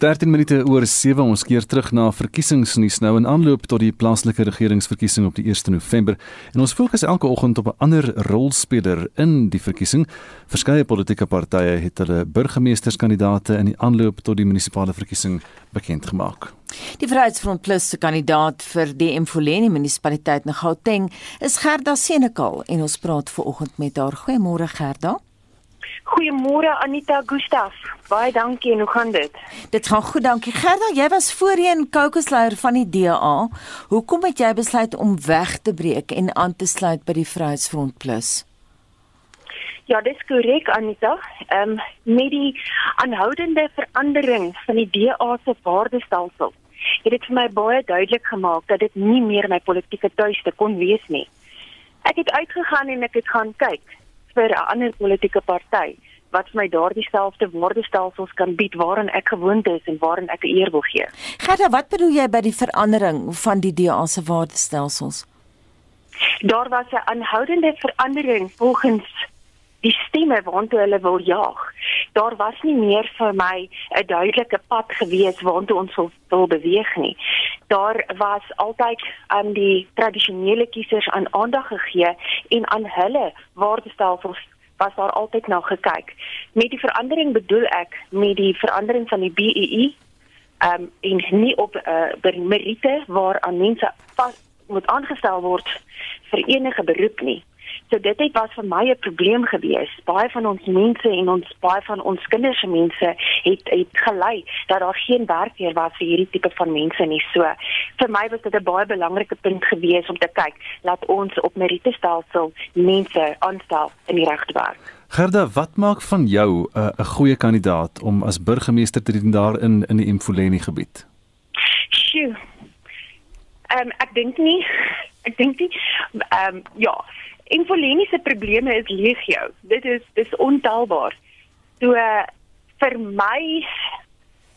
13 minute oor 7 ons keer terug na verkiesingsnuus nou in aanloop tot die plaaslike regeringsverkiesing op die 1 November en ons fokus elke oggend op 'n ander rolspeler in die verkiesing. Verskeie politieke partye het hulle burgemeesterskandidaate in die aanloop tot die munisipale verkiesing bekend gemaak. Die Vryheidsfront Plus se kandidaat vir die Mfuleni munisipaliteit in Gauteng is Gerda Senekal en ons praat ver oggend met haar. Goeiemôre Gerda. Goeiemôre Anita Gustaf. Baie dankie en hoe gaan dit? Dit gaan goed, dankie. Gerda, jy was voorheen kokosleier van die DA. Hoekom het jy besluit om weg te breek en aan te sluit by die Vryheidsfront Plus? Ja, dis korrek Anita. Ehm um, met die aanhoudende verandering van die DA se waardestelsel het dit vir my baie duidelik gemaak dat dit nie meer my politieke tuiste kon wees nie. Ek het uitgegaan en ek het gaan kyk vir 'n ander politieke party wat vir my daardie selfde waardestelsels kan bied waarin ek gewoond is en waarin ek eer wil gee. Gerda, wat bedoel jy by die verandering van die DA se waardestelsels? Daar was 'n aanhoudende verandering volgens die stemme waantoe hulle wil jaag. Daar was nie meer vir my 'n duidelike pad gewees waantoe ons wil, wil beweeg nie. Daar was altyd aan die tradisionele kiesers aan aandag gegee en aan hulle waardestelsels was daar altyd na gekyk. Met die verandering bedoel ek met die verandering van die BEE ehm um, en nie op uh, by meriete waar aan mense vas moet aangestel word vir enige beroep nie. So dit het was vir my 'n probleem gewees. Baie van ons mense en ons baie van ons kinders se mense het het gelei dat daar geen werk meer was vir hierdie tipe van mense nie. So vir my was dit 'n baie belangrike punt gewees om te kyk laat ons op meriete stelsel mense aanstel in die regte werk. Gerda, wat maak van jou uh, 'n goeie kandidaat om as burgemeester te dien daar in in die Mfuleni gebied? Sjoe. Ehm um, ek dink nie ek dink nie ehm um, ja, Infoleniese probleme is legio. Dit is dis ontelbaar. So uh, vir my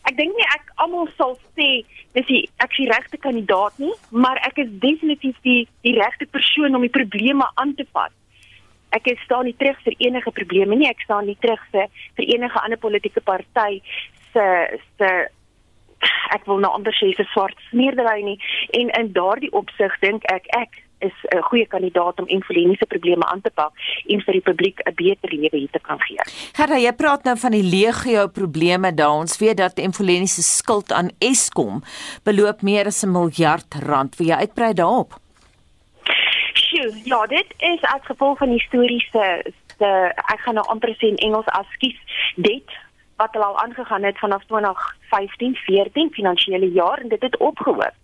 ek dink nie ek almal sal sê dis die ek is die regte kandidaat nie, maar ek is definitief die die regte persoon om die probleme aan te pas. Ek staan nie terug vir enige probleme nie. Ek staan nie terug vir vir enige ander politieke party se se ek wil nou anders sê se swart smeerdery nie en in daardie opsig dink ek ek is 'n goeie kandidaat om influensiese probleme aan te pak en vir die publiek 'n beter lewe hier te kan gee. Gerda, jy praat nou van die legio probleme daar. Ons weet dat influensiese skuld aan Eskom beloop meer as 'n miljard rand. Wil jy uitbrei daarop? Sjoe, ja, dit is as gevolg van historiese se ek gaan nou amper sê in Engels as skies dit wat hulle al aangegaan het vanaf 2015 14 finansiële jaar en dit het opgehoop.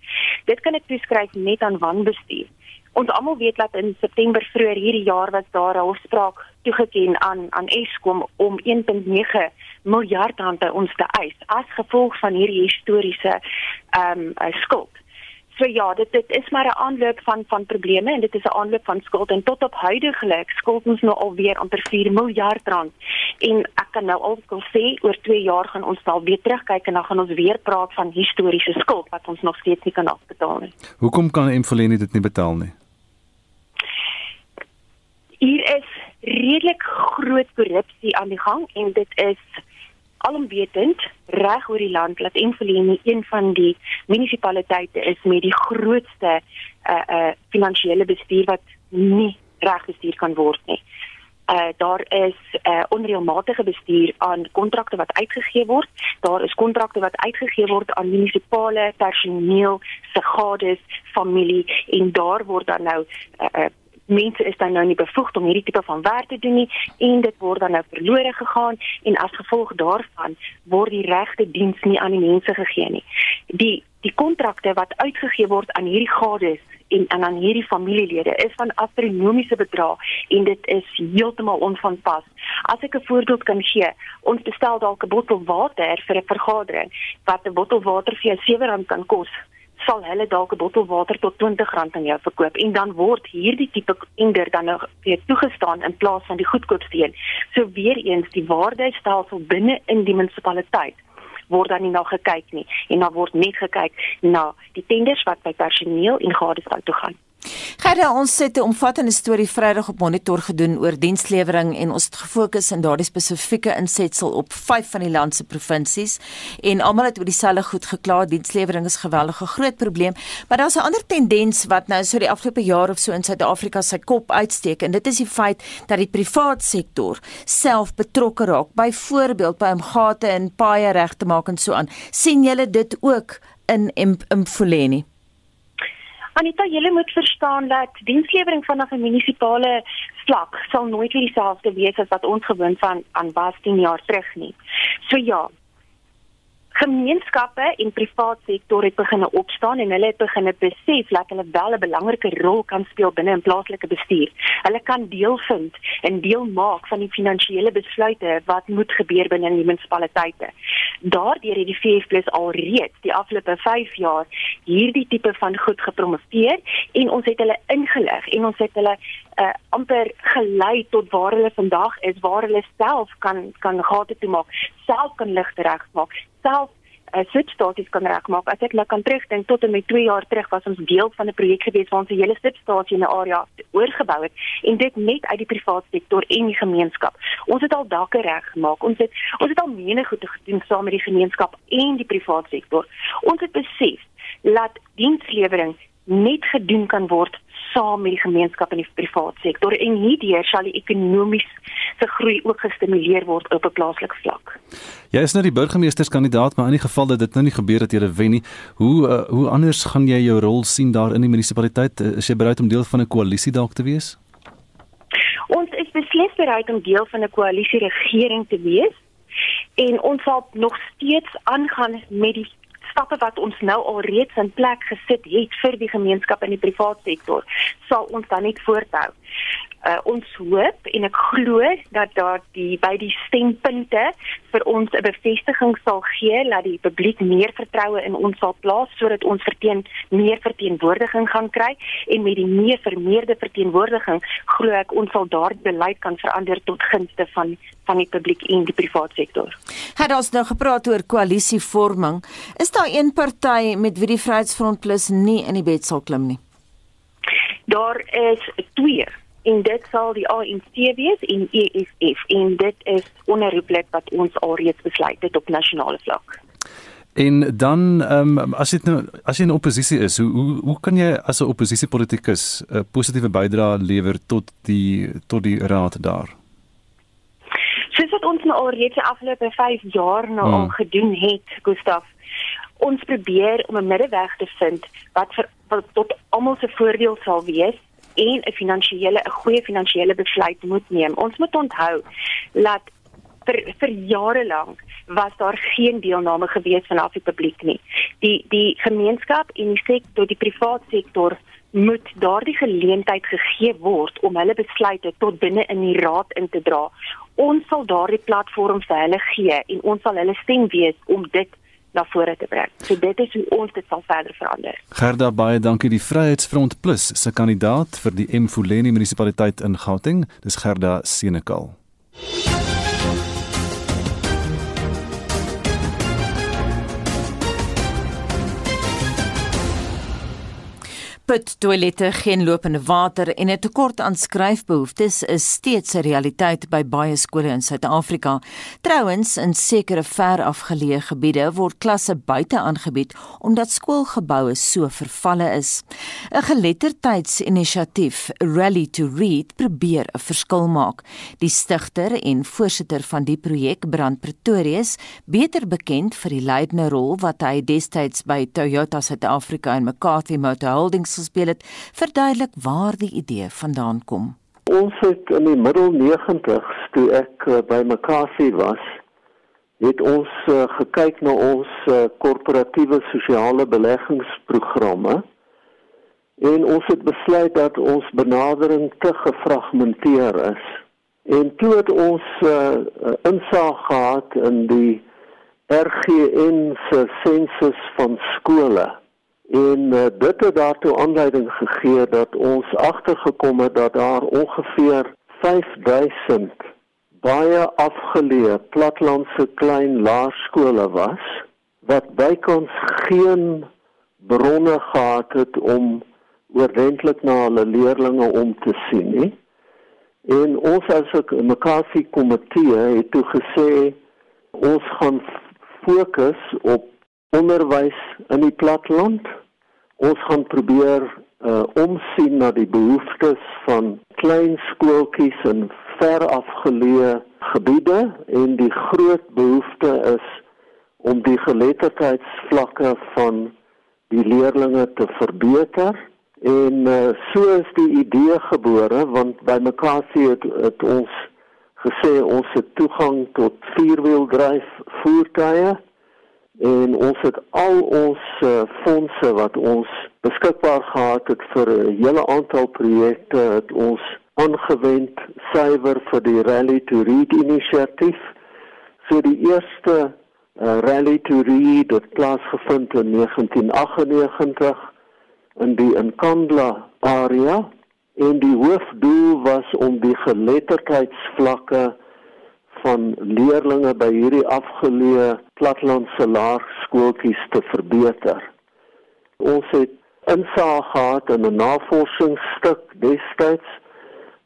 Dit kan ek toeskryf net aan wanbestuur. Ons almal weet dat in September vroeër hierdie jaar was daar 'n hofspraak toegeken aan aan Eskom om 1.9 miljard rand by ons te eis as gevolg van hierdie historiese ehm um, skuld. So ja, dit dit is maar 'n aanloop van van probleme en dit is 'n aanloop van skuld en tot op huidigelik skuld ons nou alweer amper 4 miljard rand. En ek kan nou al sê oor 2 jaar gaan ons wel weer terugkyk en dan gaan ons weer praat van historiese skuld wat ons nog steeds nie kan afbetaal nie. Hoekom kan Empoleni dit nie betaal nie? Hier is redelik groot korrupsie aan die gang en dit is alomwetend reg oor die land dat Empoleni een van die munisipaliteite is met die grootste uh uh finansiële bestuur wat nie reg bestuur kan word nie. Uh daar is uh onreëlmatige bestuur aan kontrakte wat uitgegee word. Daar is kontrakte wat uitgegee word aan munisipale personeel, se gades, familie en daar word dan nou uh, uh mense is dan nou nie bevoegd om hierdie tipe van werk te doen nie en dit word dan nou verlore gegaan en as gevolg daarvan word die regte diens nie aan die mense gegee nie. Die die kontrakte wat uitgegee word aan hierdie gades en en aan hierdie familielede is van astronomiese bedrae en dit is heeltemal onvanpas. As ek 'n voorbeeld kan gee, ons bestel dalk 'n bottel water vir 'n vergadering wat 'n bottel water vir jou R7 kan kos sal hulle dalk 'n bottel water tot R20 aan jou verkoop en dan word hierdie tipe tender dan nou weer toegestaan in plaas van die goedkoopste een. So weer eens die waardestelsel binne in die munisipaliteit word dan nie na gekyk nie en dan word net gekyk na die tenders wat by personeel en gades toe gaan. Gerda, ons het 'n omvattende storie Vrydag op Monitor gedoen oor dienslewering en ons het gefokus in daardie spesifieke insetsel op 5 van die land se provinsies en almal het oor dieselfde goed gekla. Dienslewering is 'n geweldige groot probleem, maar daar's 'n ander tendens wat nou so die afgelope jaar of so in Suid-Afrika sy kop uitsteek en dit is die feit dat die privaat sektor self betrokke raak, byvoorbeeld by om gate in paaie reg te maak en so aan. sien julle dit ook in Mfuleni? Anita, jy moet verstaan dat dienslewering vanaf 'n munisipale vlak sal nooit weer dieselfde wees as wat ons gewoon van aan was 10 jaar terug nie. So ja, gemeenskappe en privaat sektor het begin opstaan en hulle het begin besef dat hulle wel 'n belangrike rol kan speel binne 'n plaaslike bestuur. Hulle kan deel vind en deel maak van die finansiële besluite wat moet gebeur binne die munisipaliteite. Daardeur het die VF+ al reeds die afgelope 5 jaar hierdie tipe van goed gepromoveer en ons het hulle ingelig en ons het hulle uh, amper gelei tot waar hulle vandag is waar hulle self kan kan gate toe maak, self kan ligte regmaak, self uh, substasies kan regmaak. As ek nou kan terugdink tot en met 2 jaar terug was ons deel van 'n projek gewees waar ons 'n hele substasie in 'n area oorgebou het en dit net uit die private sektor en die gemeenskap. Ons het al dakke reggemaak. Ons het ons het al menige goed gedoen saam met die gemeenskap en die private sektor. Ons het besef dat dienslewering net gedoen kan word saam met die gemeenskap en die private sektor en hierdeur sal die ekonomiese groei ook gestimuleer word op 'n plaaslike vlak. Jy is nou die burgemeesterskandidaat, maar in die geval dat dit nou nie gebeur dat jy wen nie, hoe uh, hoe anders gaan jy jou rol sien daar in die munisipaliteit? Is jy bereid om deel van 'n koalisie dalk te wees? Ons is beslis bereid om deel van 'n koalisie regering te wees en ons sal nog steeds aangaan met die stappe wat ons nou al reeds in plek gesit het vir die gemeenskap in die private sektor sal ons dan net voorthou uh, ons hoop en ek glo dat daar die by die stempunte vir ons 'n bevestiging sal gee dat die publiek meer vertroue in ons sal plaas sodat ons verteen meer verteenwoordiging gaan kry en met die meer vermeerde verteenwoordiging glo ek ons sal daardie beleid kan verander tot gunste van van die publiek en die private sektor. Het ons nou gepraat oor koalisievorming? Is daar een party met wie die Vryheidsfront Plus nie in die bed sal klim nie? Daar is twee en dit sal die ANC wees en EFF en dit is onherroepelik wat ons alreeds besluit het op nasionale vlak. En dan ehm um, as dit nou as jy in oppositie is, hoe hoe hoe kan jy as 'n oppositiepolitikus 'n positiewe bydrae lewer tot die tot die raad daar? Soos wat ons nou alreeds die afgelope 5 jaar nou hmm. al gedoen het, Gustaf. Ons probeer om 'n middeweg te vind wat vir wat tot almal se voordeel sal wees en 'n finansiële 'n goeie finansiële besluit moet neem. Ons moet onthou dat vir vir jare lank was daar geen deelname gewees van af die publiek nie. Die die gemeenskap en die sektor, die private sektor moet daardie geleentheid gegee word om hulle besluite tot binne in die raad in te dra. Ons sal daardie platform vir hulle gee en ons sal hulle stem wees om dit na vore te bring. So dit is hoe ons dit sal verder verander. Gerda baie dankie die Vryheidsfront Plus se kandidaat vir die Mfuleni munisipaliteit in Gauteng. Dis Gerda Senekal. Put toilette, geen lopende water en 'n tekort aan skryfbehoeftes is steeds 'n realiteit by baie skole in Suid-Afrika. Trouwens, in sekere ver afgeleë gebiede word klasse buite aangebied omdat skoolgeboue so vervalle is. 'n Geletterdheidsinisiatief, Rally to Read, probeer 'n verskil maak. Die stigter en voorsitter van die projek, Brand Pretorius, beter bekend vir die leidende rol wat hy destyds by Toyota Suid-Afrika en McCarthy Motor Holdings gespeel het, verduidelik waar die idee vandaan kom. Ons het in die middel 90s toe ek uh, by McCarthy was, het ons uh, gekyk na ons uh, korporatiewe sosiale beleggingsprogramme en ons het besluit dat ons benadering te gefragmenteer is. En toe het ons uh, insaag gehad in die RGN se sensus van skole En uh, dit het daartoe aanleiding gegee dat ons agtergekom het dat daar ongeveer 5000 baie afgeleë platlandse klein laerskole was wat bykans geen bronne gehad het om oordentlik na hulle leerders om te sien nie. En ons as 'n Makassar komitee het toe gesê ons gaan fokus op onderwys in die platteland. Ons gaan probeer uh omsien na die behoeftes van klein skooltjies in ver afgeleë gebiede en die groot behoefte is om die geletterdheidsvlakke van die leerders te verbeter. En uh, so is die idee gebore want by Makassar het, het ons gesê ons het toegang tot vierwieldryf voertuie en ons het al ons uh, fondse wat ons beskikbaar gehad het vir 'n hele aantal projekte het ons aangewend suiwer vir die Rally to Read inisiatief. So die eerste uh, Rally to Read het plaasgevind in 1998 in die Nkandla area en die hoofdoel was om die geletterdheidsvlakke van leerders by hierdie afgeleë platlandse laerskooltjies te verbeter. Ons het insaag gehad in 'n navorsingsstuk destyds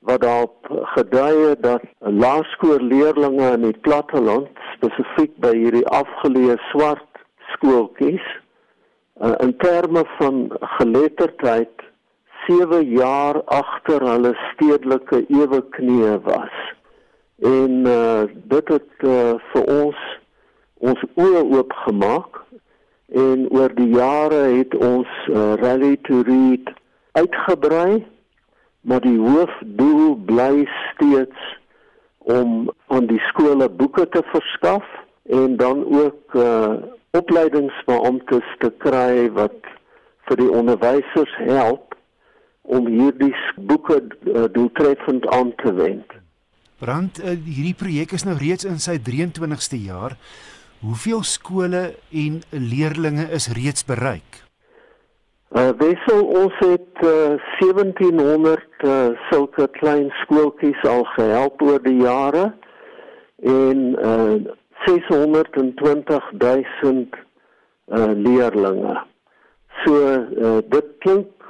wat daarop gedui het dat laerskoolleerders in die platteland spesifiek by hierdie afgeleë swart skooltjies uh, in terme van geletterdheid 7 jaar agter hulle stedelike ewe knie was. En uh, dit het uh, vir ons ons oë oop gemaak en oor die jare het ons uh, rally to read uitgebrei maar die hoofdoel bly steeds om aan die skole boeke te verskaf en dan ook uh opleidingsbeamptes te kry wat vir die onderwysers help om hierdie boeke uh, doeltreffend aan te wend. Brand uh, hierdie projek is nou reeds in sy 23ste jaar. Hoeveel skole en leerders is reeds bereik? Uh wissel ons het uh, 1700 uh, sulke klein skooltjies al gehelp oor die jare en uh 620 000 uh leerders. So uh, dit klink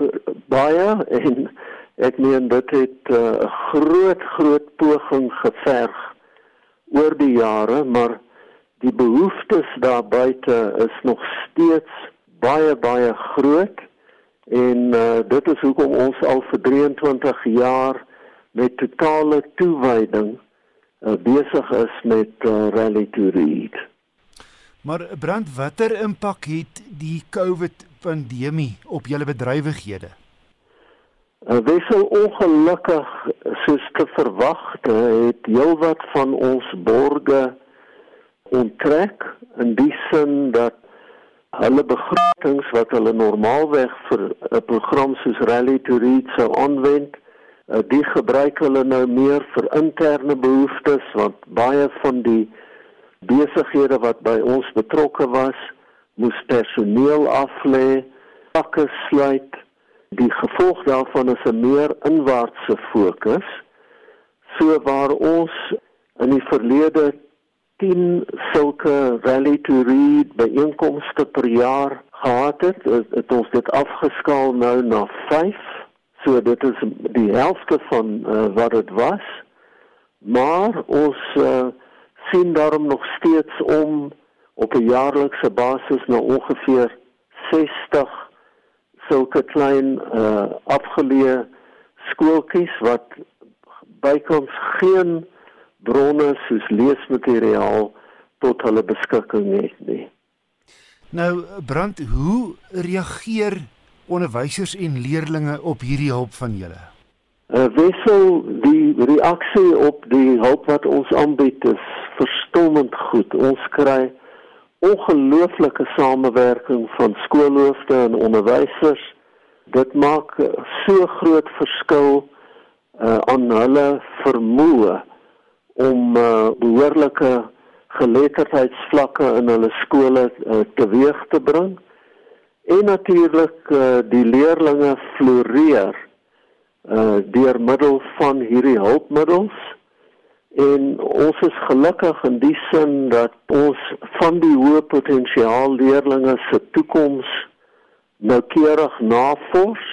baie en ek meen dit het 'n uh, groot groot poging geverg oor die jare, maar die behoeftes daar buite is nog steeds baie baie groot en uh, dit is hoekom ons al vir 23 jaar met totale toewyding uh, besig is met uh, Rally to Read. Maar brand watter impak het die COVID pandemie op julle bedrywighede? Wissel ongelukkig soos te verwagte het heelwat van ons borge onttrek in die sin dat hulle begrotings wat hulle normaalweg vir 'n program soos Rally to Read sou aanwend, uh, die gebruik hulle nou meer vir interne behoeftes want baie van die besighede wat by ons betrokke was, moes personeel aflê, pakke sluit. Die gevolg daarvan is 'n meer inwaartse fokus. So waar ons in die verlede 10 sulke rally to read byeenkomste per jaar gehad het, het, het ons dit afgeskaal nou na 5. So dit is die helfte van uh, wat dit was. Maar ons uh, sien daarom nog steeds om op 'n jaarlikse basis na ongeveer 60 sulke klein uh, afgeleë skooltjies wat bykans geen bronne soos leesmateriaal tot hulle beskikking het nie. Nou brand hoe reageer onderwysers en leerders op hierdie hulp van julle? Uh, wissel die reaksie op die hulp wat ons aanbied is verstommend goed. Ons kry ongelooflike samewerking van skoolhoofde en onderwysers. Dit maak so groot verskil uh, aan hulle vermoë om uh, behoorlike geletterdheidsvlakke in hulle skole uh, teweeg te bring en natuurlik uh, die leerders floreer uh, deur middel van hierdie hulpmiddels en ons is gelukkig in die sin dat ons van die hoë potensiaal leerders se toekoms noukeurig navors.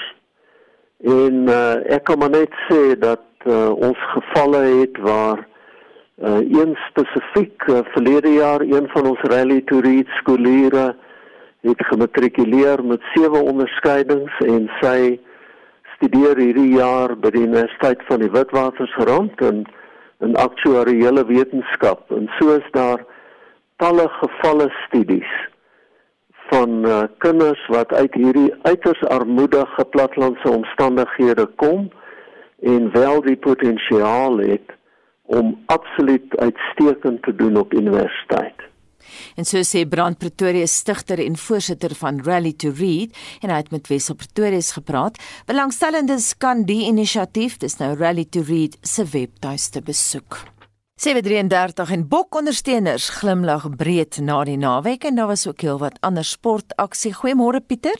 En uh, ek kan maar net sê dat uh, ons gevalle het waar uh, een spesifiek uh, verlede jaar een van ons rally to read skoolleerders het gematrikuleer met sewe onderskeidings en sy studeer hierdie jaar by die Universiteit van die Witwatersrand in in aktuariële wetenskap en so is daar talle gevalle studies van uh, kinders wat uit hierdie uiters armoedige platlandse omstandighede kom en wel die potensiaal het om absoluut uitstekend te doen op universiteit. En so sê Brand Pretoria stigter en voorsitter van Rally to Read en hy het met Wessel Pretoria gepraat. Belangstellendes kan die inisiatief, dis nou Rally to Read se webtuiste besoek. 733 en bokondersteuners glimlag breed na die naweek en daar was ook heelwat ander sportaksie. Goeiemôre Pieter.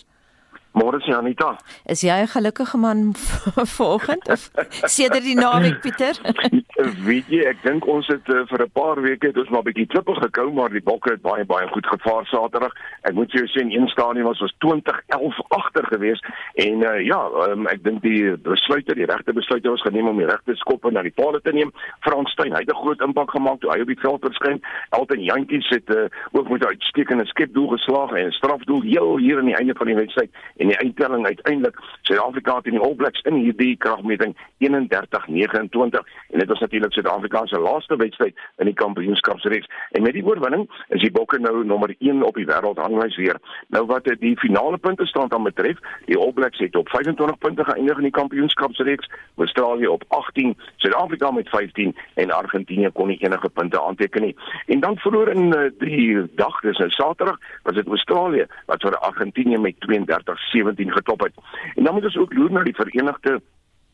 Môre sien Anita. Is jy 'n gelukkige man vanoggend of sedert die naweek Pieter? Weet jy, ek dink ons het uh, vir 'n paar weke het ons maar bietjie klippe gekou, maar die bokke het baie baie goed gevaar Saterdag. Ek moet jou sê in een stadium was ons 20-11 agter geweest en uh, ja, um, ek dink die besluiter, die regte besluiter was geneem om die regte skoppe na die palle te neem. Frans Steyn, hy het 'n groot impak gemaak toe hy op die veld verskyn. Elton Jantjies het uh, ook met 'n uitstekende skepdoel geslaag en 'n strafdoel heel hier aan die einde van die wedstryd en die eindtelling uiteindelik Suid-Afrika teen die All Blacks in hierdie kragmeting 31-29 en dit was natuurlik Suid-Afrika se laaste wedstryd in die kampioenskapsreeks en met die oorwinning is die Bokke nou nommer 1 op die wêreldranglys weer. Nou wat die finale punte stand aan betref, die All Blacks het op 25 punte geëindig in die kampioenskapsreeks, Australië op 18, Suid-Afrika met 15 en Argentinië kon nie enige punte aanteken nie. En dan verloor in uh, die dag, dis nou Saterdag, was dit Australië wat vir Argentinië met 32 17 geklop het. En dan moet ons ook loer na die Verenigde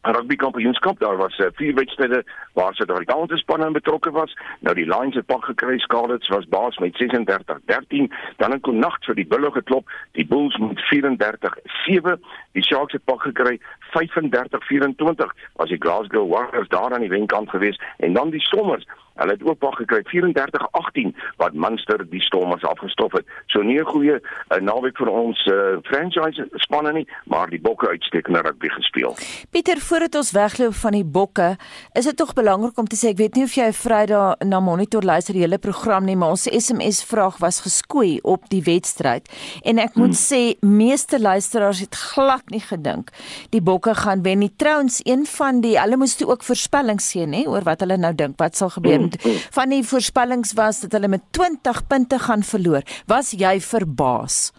rugby kampioenskap daar was uh, vier wedstryde waar Suid-Afrikaanse spanne betrokke was. Nou die Lions het pak gekry, Scarlets was baas met 36-13, dan in Konagt vir die Bulle geklop, die Bulls met 34-7, die Sharks het pak gekry 35-24 was die Glasgow Warriors daar aan die wenkant geweest en dan die Stormers Hulle het ook pak gekry 34-18 wat Munster die Stormers afgestof het. So nie 'n goeie uh, naweek vir ons uh, franchise spanne nie, maar die Bokke uitstekende rugby gespeel. Pieter, voordat ons wegloop van die Bokke, is dit tog belangrik om te sê ek weet nie of jy Vrydag na Monitor luister die hele program nie, maar ons SMS vraag was geskoei op die wedstryd en ek moet hmm. sê meeste luisteraars het glad nie gedink die Bokke gaan wen nie. Trouens een van die hulle moes toe ook voorspellings gee nê oor wat hulle nou dink wat sal gebeur. Hmm van die voorspellings was dat hulle met 20 punte gaan verloor. Was jy verbaas?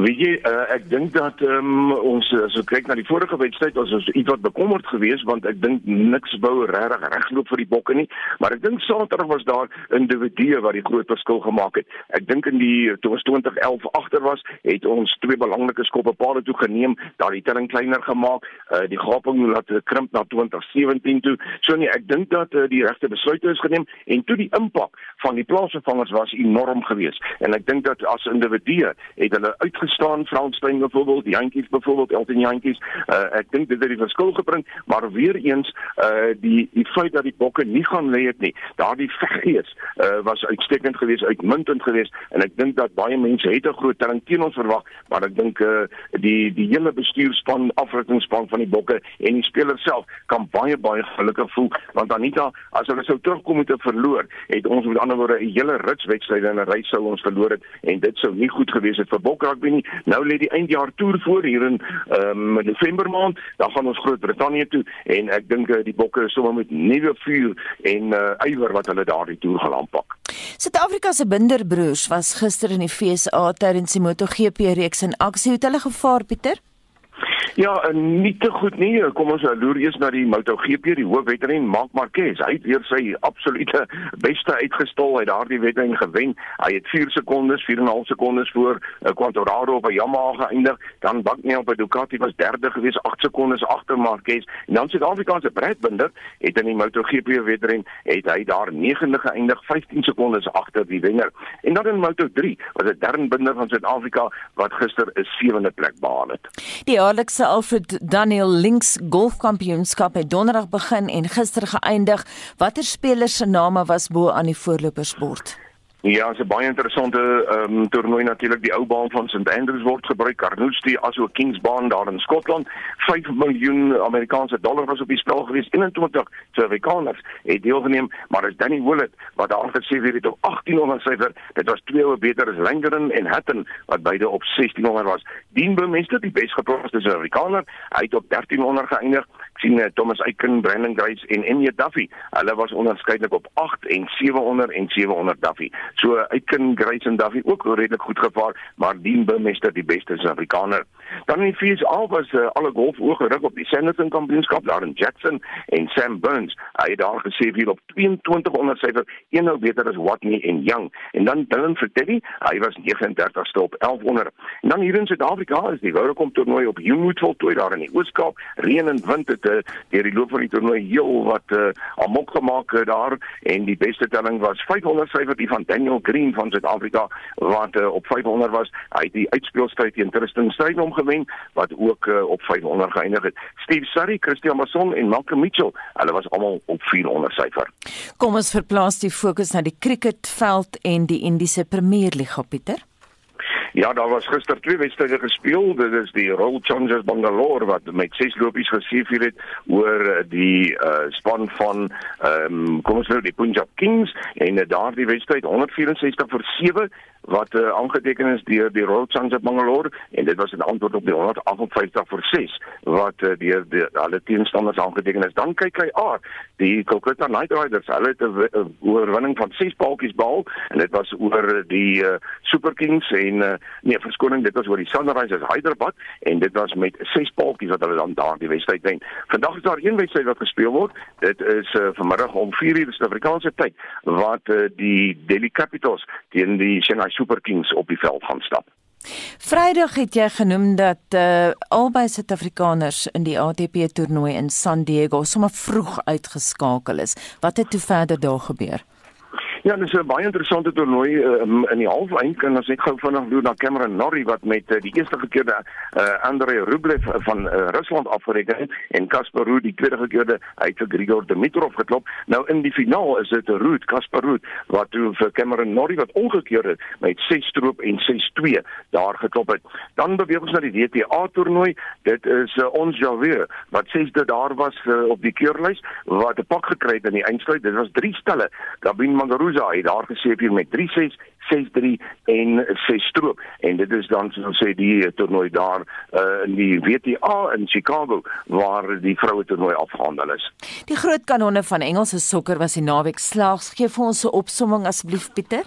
Weet jy, uh, ek dink dat um, ons as ons kyk na die vorige wedstryd was ons iets wat bekommerd geweest want ek dink niks wou regtig regloop vir die bokke nie, maar ek dink Saterdag was daar individue wat die groot verskil gemaak het. Ek dink in die toe ons 2011 agter was, het ons twee belangrike skoppe paal toe geneem, daar die telling kleiner gemaak, uh, die gaping laat krimp na 2017 toe. So nee, ek dink dat uh, die regte besluite is geneem en toe die impak van die plaasvervangers was enorm geweest. En ek dink dat as individue het hulle uitge staan Fransstein byvoorbeeld, die Jantjies byvoorbeeld, Elton Jantjies. Uh, ek dink dit het die verskil gebring, maar weer eens uh die die feit dat die bokke nie gaan lê het nie. Daardie veggees uh was uitstekend geweest, uitmuntend geweest en ek dink dat baie mense het 'n groot telling teen ons verwag, maar ek dink uh die die hele bestuurspan, afrigtingspan van die bokke en die spelers self kan baie baie gelukkig voel want Anita, as hulle sou terugkom met 'n verloor, het ons met ander woorde 'n hele rits wedstryde in 'n ry sou ons verloor het en dit sou nie goed gewees het vir Bokrugby nie. Nou lê die eindjaar toer voor hier in ehm um, November maand. Dan gaan ons Groot-Brittanje toe en ek dink uh, die bokke is sommer met nuwe vuur en uh, ywer wat hulle daardie toer gaan aanpak. Suid-Afrika se binderbroers was gister in die FSA tydens die MotoGP reeks in aksie. Hoe het hulle gevaar, Pieter? Ja, nie te goed nie. Kom ons loer eers na die MotoGP, die hoofwedren Marc Marquez. Hy het weer sy absolute beste uitgestol uit daardie wedren gewen. Hy het 4 sekondes, 4.5 sekondes voor uh, Quartararo op 'n Yamaha geëindig. Dan Bagnaia op 'n Ducati was derde gewees, 8 sekondes agter Marquez. En dan Suid-Afrika se Brad Binder het in die MotoGP wedren het hy daar 9de geëindig, 15 sekondes agter die wenner. En dan in Moto3 was dit Darren Binder van Suid-Afrika wat gister 'n sewende plek behaal het. Die jaarlikse Alfred Daniel Links Golfkampioenskap het donderdag begin en gister geëindig. Watter spelers se name was bo aan die voorlopersbord? Ja, 'n baie interessante ehm um, toernooi natuurlik. Die ou baan van St Andrews word gebruik, Carnoustie asook Kingsbaan daar in Skotland. 5 miljoen Amerikaanse dollar was op die spel gewees. 21 Suid-Afrikaners het deelgeneem, maar as Danny Willett wat daar gesê het op 1800 syfer, dit was twee oor beter as Langeren en Hatton wat beide op 1600 was. Dien Bemester, die besgeplaasde Suid-Afrikaner, hy het op 1300 geëindig sien uh, Thomas Eiken, Brandon Grace en Enya Duffy. Hulle was onderskeidelik op 8 en 700 en 700 Duffy. So Eiken, Grace en Duffy ook redelik goed gevaar, maar Dean Bumester die beste Suid-Afrikaner. Dan in die VS was uh, alle golf oorgeruk op die Sanderson Kampioenskap daar in Jackson en Sam Burns. Hy het daar gesê vir op 2200 syfer een nou beter as Watney en Young. En dan Dylan Fertelli, hy was 39ste op 1100. En dan hier in Suid-Afrika is die Woudekom toernooi op Humoot voltooi daar in die Oos-Kaap. Reën en wind het uh, deur die loop van die toernooi heel wat uh, amok gemaak uh, daar en die beste telling was 500 syfer die van Daniel Green van Suid-Afrika wat uh, op 500 was. Hy het die uitspeelstryd teen Tristan Strydom gewen wat ook uh, op 500 geëindig het. Steve Surrey, Christian Mason en Malcolm Mitchell, hulle was almal op 400 syfer. Kom ons verplaas die fokus na die cricketveld en die Indiese Premier League, Pieter. Ja, daar was gister twee wedstryde gespeel. Dit is die Royal Challengers Bangalore wat met ses lopies gesiefvier het oor eh, die uh, span van ehm um, kom ons nou die Punjab Kings en uh, daardie wedstryd 164 vir 7 wat uh, aangeteken is deur die Royal Challengers Bangalore en dit was 'n antwoord op die 158 vir 6 wat uh, deur die alle teenstanders aangeteken is. Dan kyk hy aan die Kolkata Knight Riders. Hulle het 'n oorwinning van 6 paaltjies behaal en dit was oor die uh, Super Kings en uh, nee, verskoning, dit was oor die Sunrisers Hyderabad en dit was met 6 paaltjies wat hulle dan daardie wedstryd wen. Vandag is daar een wedstryd wat gespeel word. Dit is uh, vanmiddag om 4:00 Suid-Afrikaanse tyd wat uh, die Delhi Capitals teen die Chennai Super Kings op die veld gaan stap. Vrydag het jy genoem dat uh, albei Suid-Afrikaners in die ATP toernooi in San Diego sommer vroeg uitgeskakel is. Wat het toe verder daar gebeur? Ja, dis 'n baie interessante toernooi uh, in die halfeind en as ek gou vinnig loop na Cameron Norrie wat met uh, die eerste gekeerde uh, Andrei Rublev van uh, Rusland afgereken het en Casper Ruud die tweede gekeerde uit vir Grigor Dimitrov geklop. Nou in die finaal is dit Ruud, Casper Ruud wat toe vir Cameron Norrie wat omgekeer het met 6 stroop en 6-2 daar geklop het. Dan beweeg ons na die WTA toernooi. Dit is uh, ons Javier wat sesde daar was uh, op die keurlys wat 'n pak gekry het in die eindstryd. Dit was drie stelle. Gabin Mangaru Souza het daar gesê vir met 3-6 6-3 en 6 stroop en dit is dan soos ons sê die toernooi daar uh, in die WTA in Chicago waar die vroue toernooi afgehandel is. Die groot kanonne van Engelse sokker was die naweek slaags. Gee vir ons 'n opsomming asseblief Pieter.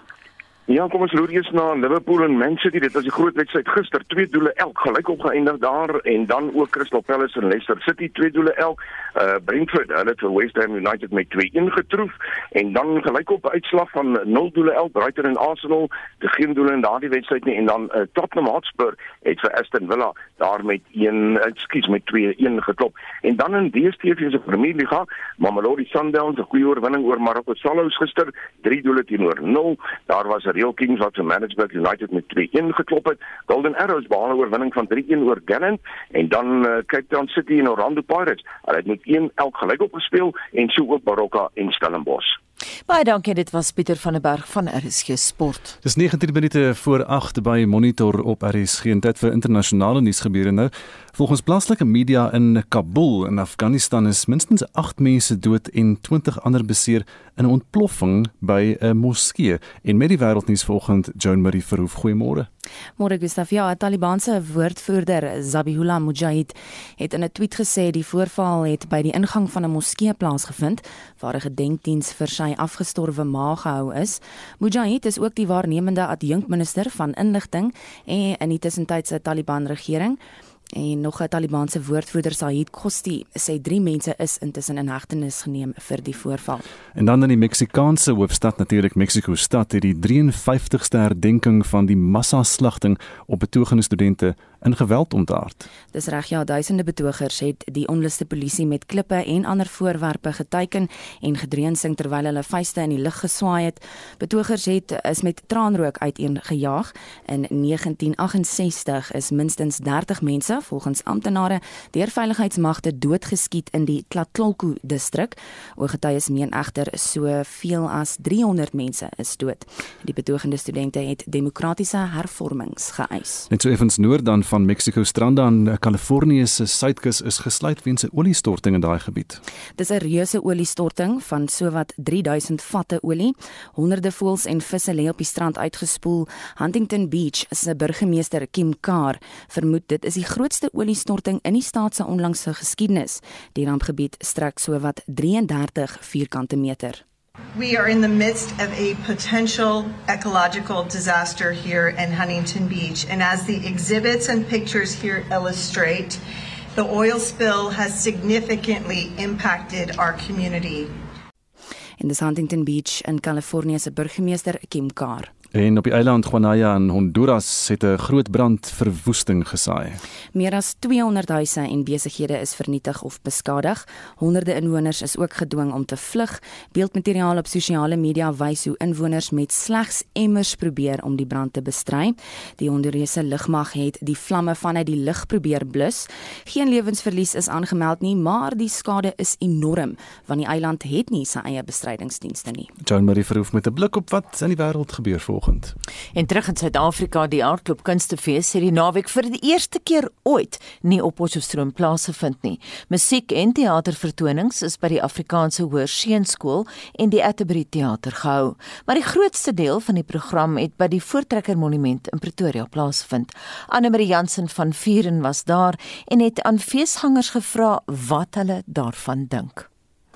Ja, kom ons loer eers na Liverpool en Man City. Dit was die groot wedstryd gister. Twee doele elk gelyk opgeëindig daar en dan ook Crystal Palace en Leicester City twee doele elk. Uh Brentford, hulle vir West Ham United met 2-1 getroof en dan gelyk op uitslag van 0 doele elk Brighton en Arsenal, die geen doele in daardie wedstryd nie en dan uh, Tottenham Hotspur het vir Aston Villa daar met 1 ekskuus met 2-1 geklop. En dan in DStv se Premier League, Mamelodi Sundowns 'n goeie oorwinning oor Marokko Salous gister, 3 doele teenoor 0. Daar was Real Kings wat vir Management United met 2-1 geklop het. Golden Arrows behaal 'n oorwinning van 3-1 oor Gallant en dan uh, Cape Town City en Orlando Pirates. Hulle het met 1 elk gelyk opgespeel en so ook Baroka en Stellenbosch. Baie dankie, dit was Pieter van der Berg van RSG Sport. Dis 19 minute voor 8 by Monitor op RSG en dit vir internasionale nuusgebeure nou. Volgens plaaslike media in Kabul in Afghanistan is minstens 8 mense dood en 20 ander beseer in 'n ontploffing by 'n moskee. En met die wêreldnuus volgend Joan Marie Verhoef, goeiemôre. Môre Gustaf, ja, Taliban se woordvoerder Zabihullah Mujahid het in 'n tweet gesê die voorval het by die ingang van 'n moskee plaasgevind waar 'n gedenkdiens vir sy afgestorwe ma gehou is. Mujahid is ook die waarnemende adjunkminister van inligting en in die tussentydse Taliban regering en nog 'n Talibanse woordvoerder Sahid Khosti sê drie mense is intussen in hegtenis geneem vir die voorval. En dan in die Meksikaanse hoofstad natuurlik Mexico stad het die 53ste herdenking van die massaslagting op betogende studente in geweld ontaard. Dis reg ja, duisende betogers het die onluste polisie met klippe en ander voorwerpe geteiken en gedreun terwyl hulle vuiste in die lug geswaai het. Betogers het is met traanrook uiteen gejaag. In 1968 is minstens 30 mense volgens amptenare deur veiligheidsmagte doodgeskiet in die Tlatlolko distrik. Ooggetuies meen egter soveel as 300 mense is dood. Die betogende studente het demokratiese hervormings geëis. Net so effens noord dan van Mexico strande aan Kalifornië se suidkus is gesluit weens 'n oliestorting in daai gebied. Dis 'n reuse oliestorting van sowat 3000 vatte olie. Honderde voëls en visse lê op die strand uitgespoel. Huntington Beach se burgemeester Kim Carr vermoed dit is die grootste oliestorting in die staat se onlangse geskiedenis. Die rampgebied strek sowat 33 vierkante meter. We are in the midst of a potential ecological disaster here in Huntington Beach. And as the exhibits and pictures here illustrate, the oil spill has significantly impacted our community. In the Huntington Beach in California se burgemeester Kim Carr. En op die eiland Guanaya in Honduras het 'n groot brand verwoesting gesaai. Meer as 200 huise en besighede is vernietig of beskadig. Honderde inwoners is ook gedwing om te vlug. Beeldmateriaal op sosiale media wys hoe inwoners met slegs emmers probeer om die brand te bestry. Die Hondurese lugmag het die vlamme vanuit die lug probeer blus. Geen lewensverlies is aangemeld nie, maar die skade is enorm want die eiland het nie sy eie bestrydingsdienste nie. Joan Marie verhoef met 'n blik op wat in die wêreld gebeur voor vanoggend. En terug in Suid-Afrika, die Aardklop Kunstefees het die naweek vir die eerste keer ooit nie op Potchefstroom plaasgevind nie. Musiek en teatervertonings is by die Afrikaanse Hoërseunskool en die Atterbury Theater gehou, maar die grootste deel van die program het by die Voortrekker Monument in Pretoria plaasgevind. Anne-Marie Jansen van Vuren was daar en het aan feesgangers gevra wat hulle daarvan dink.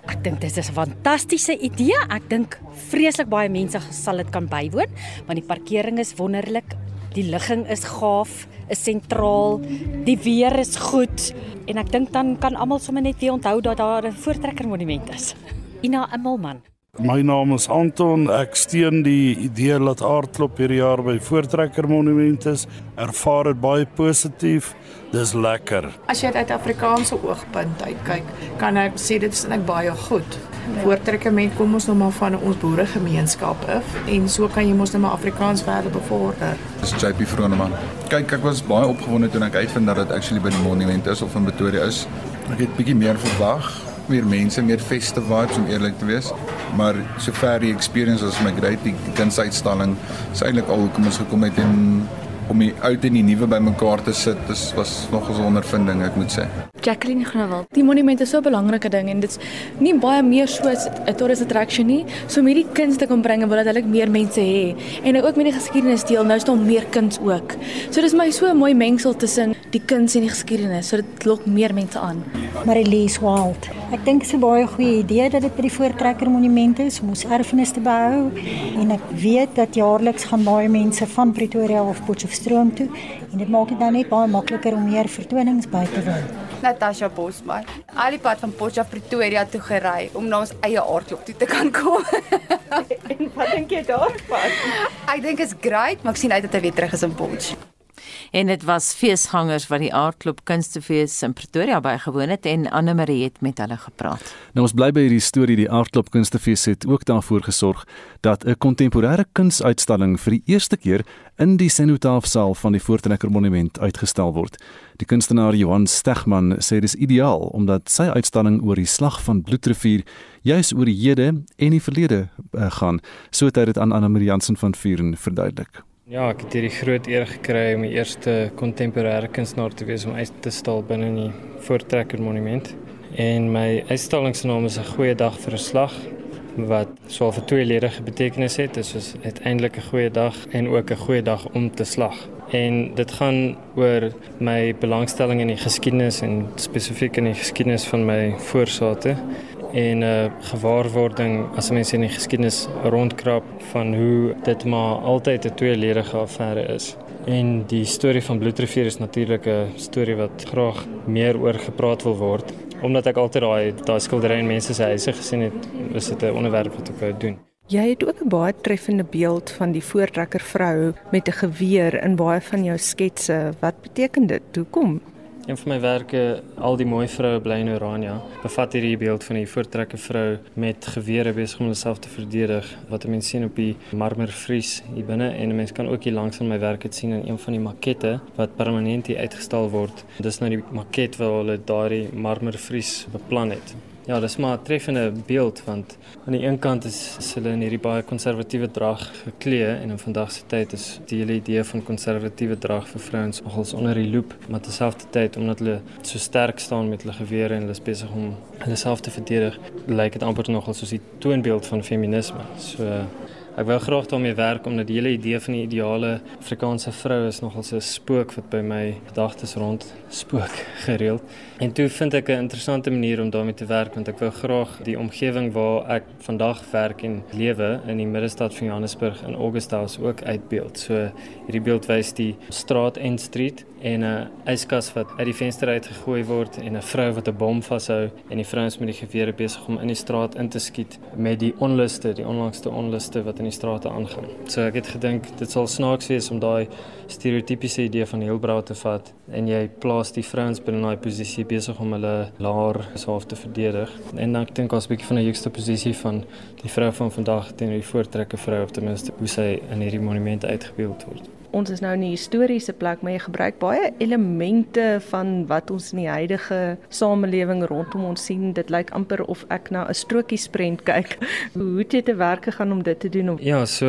Ek dink dit is 'n fantastiese idee. Ek dink vreeslik baie mense sal dit kan bywoon, want die parkering is wonderlik, die ligging is gaaf, is sentraal, die weer is goed en ek dink dan kan almal sommer net weer onthou dat daar 'n voortrekker monument is. Ina Immelman My naam is Anton. Ek steun die idee dat aardklop hierdie jaar by Voortrekker Monument is. Ervaar dit baie positief. Dis lekker. As jy uit Afrikaanse oogpunt uitkyk, kan ek sê dit is net baie goed. Voortrekker met kom ons nou maar van ons boeregemeenskap af en so kan jy mos net nou maar Afrikaans verder bevorder. Dis JP Vroneman. Kyk, ek was baie opgewonde toe ek uitvind dat dit actually by die monument is of in Pretoria is. Ek het bietjie meer verwag meer mense, meer festive vibes om eerlik te wees. Maar sover die experience was my great die, kunsuitstalling. Is eintlik al hoekom ons gekom het en om die oud en die nuwe bymekaar te sit, dis was nog 'n ondervinding, ek moet sê. Jacqueline Groenewald. Die monument is so 'n belangrike ding en dit's nie baie meer so 'n tourist attraction nie. So om hierdie kuns te kom bring en wil dat hulle meer mense hê en nou ook met die geskiedenis deel, nou is daar meer kuns ook. So dis my so 'n mooi mengsel tussen die kuns en die geskiedenis. So dit lok meer mense aan. Marilise Wild. Ek dink dit is 'n baie goeie idee dat dit by die Voortrekker Monument is om ons erfenis te behou en ek weet dat jaarliks gaan baie mense van Pretoria of Potchefstroom toe en dit maak dit nou net baie makliker om meer vertonings by te woon. Natasha Bosman. Al die pad van Potchefstroom Pretoria toe gery om na ons eie aardklop toe te kan kom. en wat dink jy daarvan? Ek dink dit is great, maar ek sien uit dat hy weer terug is in Potchefstroom en dit was feesgangers wat die aardklop kunstefees in Pretoria bygewoon het en Anne Marie het met hulle gepraat. Nou ons bly by hierdie storie die aardklop kunstefees het ook daarvoor gesorg dat 'n kontemporêre kunsuitstalling vir die eerste keer in die Senotafsaal van die Voortrekker Monument uitgestel word. Die kunstenaar Johan Stegman sê dis ideaal omdat sy uitstalling oor die slag van Bloedrivier juis oor die hede en die verlede uh, gaan, so het hy dit aan Anne Marie Jansen van Vuren verduidelik. Ja, ek het hierdie groot eer gekry om die eerste kontemporêre kunstenaar te wees om uit te stal binne die Voortrekker Monument. En my uitstallingsnaam is 'n goeie dag vir 'n slag wat swaar vir tweeledige betekenis het. Dit is uiteindelik 'n goeie dag en ook 'n goeie dag om te slag. En dit gaan oor my belangstelling in die geskiedenis en spesifiek in die geskiedenis van my voorsate en 'n uh, gewaarwording as mense in die geskiedenis rondkrap van hoe dit maar altyd 'n tweeledige affære is. En die storie van Bloedrivier is natuurlik 'n storie wat graag meer oor gepraat wil word omdat ek altyd daai daai skildery in mense se huise gesien het, is dit 'n onderwerp wat ek wou doen. Jy het ook 'n baie treffende beeld van die voortrekker vrou met 'n geweer in baie van jou sketse. Wat beteken dit? Hoekom? Een van my werke, al die mooi vroue bly in Orania, bevat hierdie beeld van die voortrekker vrou met gewere besig om homself te verdedig wat 'n mens sien op die marmervries hier binne en 'n mens kan ook hier langs van my werk dit sien in een van die makette wat permanent hier uitgestal word. Dis nou die maket waar hulle daardie marmervries beplan het. Ja, dis maar 'n treffende beeld want aan die een kant is, is hulle in hierdie baie konservatiewe drag geklee en in vandag se tyd is die hele idee van konservatiewe drag vir vrouens nogals onder die loop, maar terselfdertyd omdat hulle so sterk staan met hulle gewere en hulle is besig om hulle self te verdedig, lyk dit amper nogals soos die toonbeeld van feminisme. So Ek wou graag daarmee werk omdat die hele idee van die ideale Afrikaanse vrou is nogal so 'n spook wat by my gedagtes rond spook gereeld. En toe vind ek 'n interessante manier om daarmee te werk want ek wou graag die omgewing waar ek vandag werk en lewe in die middestad van Johannesburg in Augusthouse ook uitbeeld. So hierdie beeld wys die straat en street en 'n yskas wat uit die venster uit gegooi word en 'n vrou wat 'n bom vashou en die vrouens met die gewere besig om in die straat in te skiet met die onluste, die onlangste onluste wat in die strate aangaan. So ek het gedink dit sal snaaks wees om daai stereotypiese idee van heelbrau te vat en jy plaas die vrouens binne daai posisie besig om hulle laar self te verdedig. En dan ek dink ons 'n bietjie van 'n juxta posisie van die vrou van vandag teenoor die voortrekker vrou of ten minste hoe sy in hierdie monument uitgebeeld word ons is nou in 'n historiese plek, maar jy gebruik baie elemente van wat ons in die huidige samelewing rondom ons sien. Dit lyk amper of ek na 'n strokiesprent kyk. Hoe het jy te werk gegaan om dit te doen? Of? Ja, so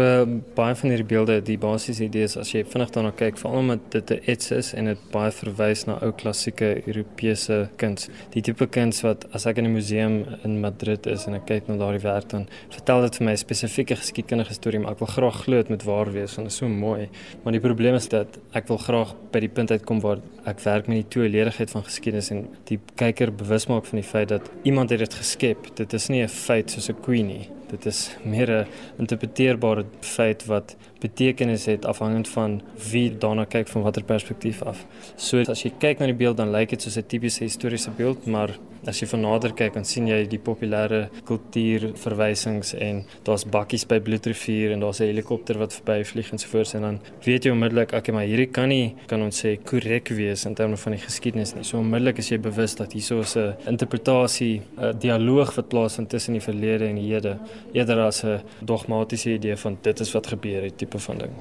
baie van hierdie beelde, die basiese idees as jy vinnig daarna kyk, veral omdat dit 'n ets is en dit baie verwys na ou klassieke Europese kuns. Die tipe kuns wat as ek in 'n museum in Madrid is en ek kyk na daardie werk dan vertel dit vir my 'n spesifieke geskiedkundige storie, maar ek wil graag glo dit moet waar wees want dit is so mooi. Maar die probleem is dat ek wil graag by die punt uitkom waar ek werk met die tweeledigheid van geskiedenis en die kyker bewus maak van die feit dat iemand het dit geskep. Dit is nie 'n feit soos 'n queen nie. Dit is meer 'n interpreteerbare feit wat betekenis het afhangend van wie daarna kyk van watter perspektief af. So as jy kyk na die beeld dan lyk dit soos 'n tipiese historiese beeld, maar as jy van nader kyk dan sien jy die populêre kultuurverwysings en daar's bakkies by Bloedrivier en daar's 'n helikopter wat verbyvlieg en so voort en dan weet jy onmiddellik okay, maar hierdie kan nie kan ons sê korrek wees in terme van die geskiedenis nie. So onmiddellik is jy bewus dat hier so 'n interpretasie, 'n dialoog wat plaasvind tussen die verlede en die hede eerder as 'n dogmatiese idee van dit is wat gebeur het tipe van ding.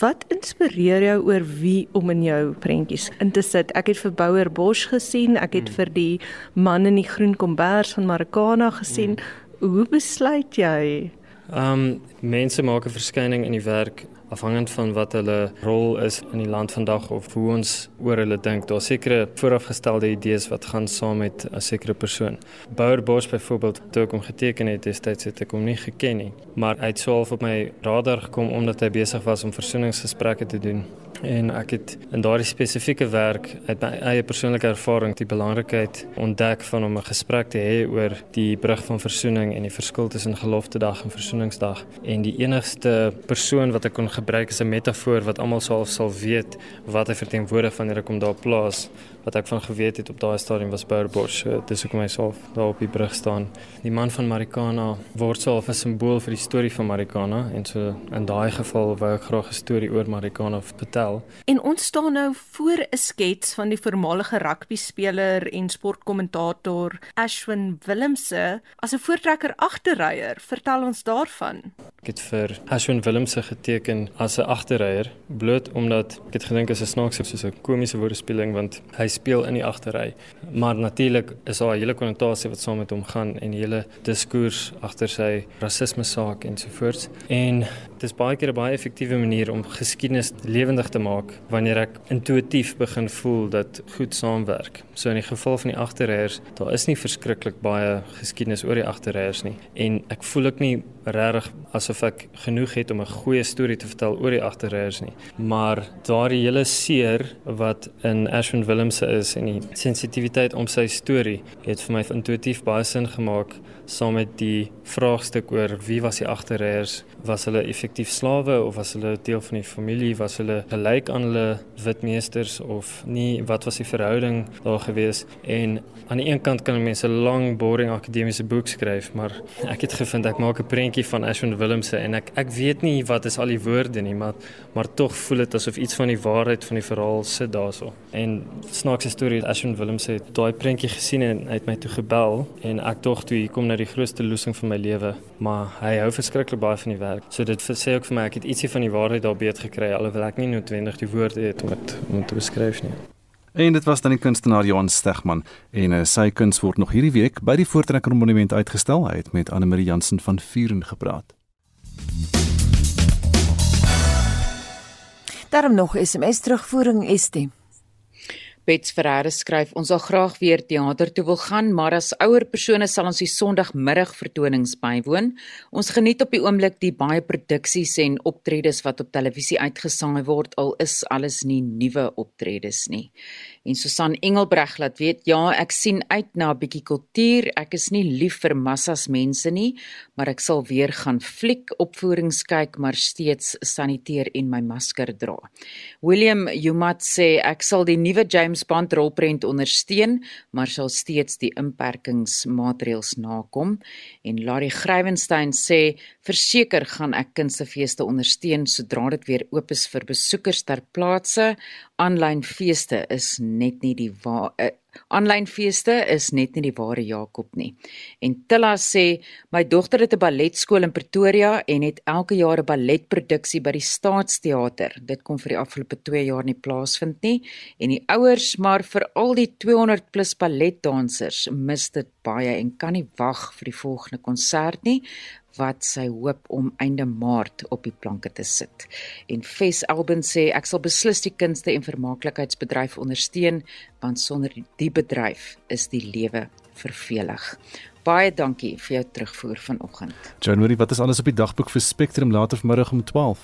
Wat inspireer jou oor wie om in jou prentjies in te sit? Ek het vir Bouwer Bosch gesien, ek het hmm. vir die man in die groen kombers van Marikana gesien. Hmm. Hoe besluit jy? Ehm um, mense maak 'n verskyning in die werk afhangend van wat hulle rol is in die land vandag of hoe ons oor hulle dink. Daar's sekere voorafgestelde idees wat gaan saam met 'n sekere persoon. Bouer Bosch byvoorbeeld, toe ek hom geteken het, destyds het ek hom nie geken nie, maar hy het swaaf op my radar gekom omdat hy besig was om versoeningsgesprekke te doen en ek het in daardie spesifieke werk uit my eie persoonlike ervaring die belangrikheid ontdek van om 'n gesprek te hê oor die brug van versoening en die verskil tussen geloftedag en versoeningsdag. En die enigste persoon wat ek kon gebruik is 'n metafoor wat almal sal sal weet wat hy verteenwoordig wanneer ek hom daar plaas wat ek van geweet het op daai stadium was Bourbosch. So, dis hoekom hy self daar op die brug staan. Die man van Marikana word self 'n simbool vir die storie van Marikana en so in daai geval wou ek graag 'n storie oor Marikana vertel. En ons staan nou voor 'n skets van die voormalige rugby speler en sportkommentator Ashwin Willemse as 'n voortrekker agterryer. Vertel ons daarvan. Ek het vir Ashwin Willemse geteken as 'n agterryer bloot omdat ek het gedink is 'n snaakse soos 'n komiese woordespeling want hy speel in die agtery. Maar natuurlik is daar 'n hele konnotasie wat saam met hom gaan en die hele diskurs agter sy rasisme saak ensovoorts. En dit is baie keer 'n baie effektiewe manier om geskiedenis lewendig te maak wanneer ek intuïtief begin voel dat goed saamwerk. So in die geval van die agterryers, daar is nie verskriklik baie geskiedenis oor die agterryers nie en ek voel ek nie regtig asof ek genoeg het om 'n goeie storie te vertel oor die agterryers nie. Maar daardie hele seer wat in Ashwin Willems Willemse is en die sensitiwiteit om sy storie het vir my intuïtief baie sin gemaak saam met die vraagstuk oor wie was die agterreërs was hulle effektief slawe of was hulle deel van die familie? Was hulle gelyk aan hulle wit meesters of nie? Wat was die verhouding daar gewees? En aan die een kant kan mense lang boring akademiese boek skryf maar ek het gevind ek maak 'n prentjie van Ashwin Willemse en ek ek weet nie wat is al die woorde nie maar maar tog voel dit asof iets van die waarheid van die verhaal sit daarso en snaakse storie Ashwin Willemse het daai prentjie gesien en hy het my toe gebel en ek tog toe hier kom na die grootste losing van my lewe maar hy hou verskriklik baie van die werk so dit sê ook vir my ek het ietsie van die waarheid daar beet gekry alhoewel ek nie noodwendig die woorde het om dit om te beskryf nie En dit was dan die kunstenaar Johan Stegman en uh, sy kuns word nog hierdie week by die Voortrekker Monument uitgestel. Hy het met Anne Marie Jansen van Vuren gepraat. Daarom nog SMS terugvoering Estie. Bets Ferreira skryf ons sal graag weer teater toe wil gaan, maar as ouer persone sal ons die Sondagmiddag vertonings bywoon. Ons geniet op die oomblik die baie produksies en optredes wat op televisie uitgesaai word al is alles nie nuwe optredes nie. En Susan Engelbreg laat weet, ja, ek sien uit na 'n bietjie kultuur. Ek is nie lief vir massas mense nie, maar ek sal weer gaan fliek opvoerings kyk, maar steeds saniteer en my masker dra. William Jumat sê ek sal die nuwe James Bond rolprent ondersteun, maar sal steeds die inperkingsmaatreëls nakom. En Larry Grywenstein sê verseker gaan ek kunstefeeste ondersteun sodra dit weer oop is vir besoekers ter plaatse aanlyn feeste is net nie die aanlyn uh, feeste is net nie die ware Jakob nie. En Tilla sê my dogter het 'n balletskool in Pretoria en het elke jaar 'n balletproduksie by die Staatsteater. Dit kom vir die afgelope 2 jaar nie plaasvind nie en die ouers maar vir al die 200 plus balletdansers mis dit baie en kan nie wag vir die volgende konsert nie wat sy hoop om einde Maart op die planke te sit. En Fes Albin sê ek sal beslis die kunste en vermaaklikheidsbedryf ondersteun want sonder die bedryf is die lewe vervelig. Baie dankie vir jou terugvoer vanoggend. January, wat is alles op die dagboek vir Spectrum later vanmiddag om 12?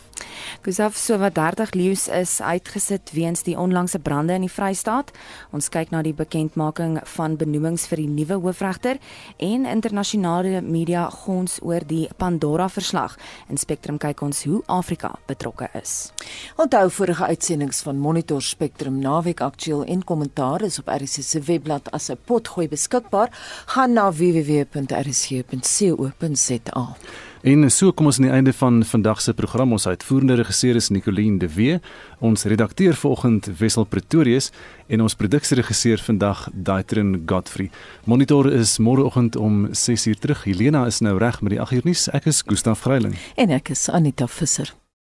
Kusaf so wat 30 leeu's is uitgesit weens die onlangse brande in die Vrystaat. Ons kyk na die bekendmaking van benoemings vir die nuwe hoofregter en internasionale media gons oor die Pandora verslag. In Spectrum kyk ons hoe Afrika betrokke is. Onthou vorige uitsendings van Monitor Spectrum naweek aktueel en kommentaar is op RC se webblad as 'n potgooi beskikbaar. Gaan na www www.rsg.co.za. En so kom ons aan die einde van vandag se program. Ons uitvoerende regisseur is Nicoline de Wee, ons redakteur vanoggend Wessel Pretorius en ons produksieregisseur vandag Daitrin Godfrey. Monitor is môreoggend om 6:00 terug. Helena is nou reg met die 8:00 nuus. Ek is Gustaf Greiling en ek is Anita Visser.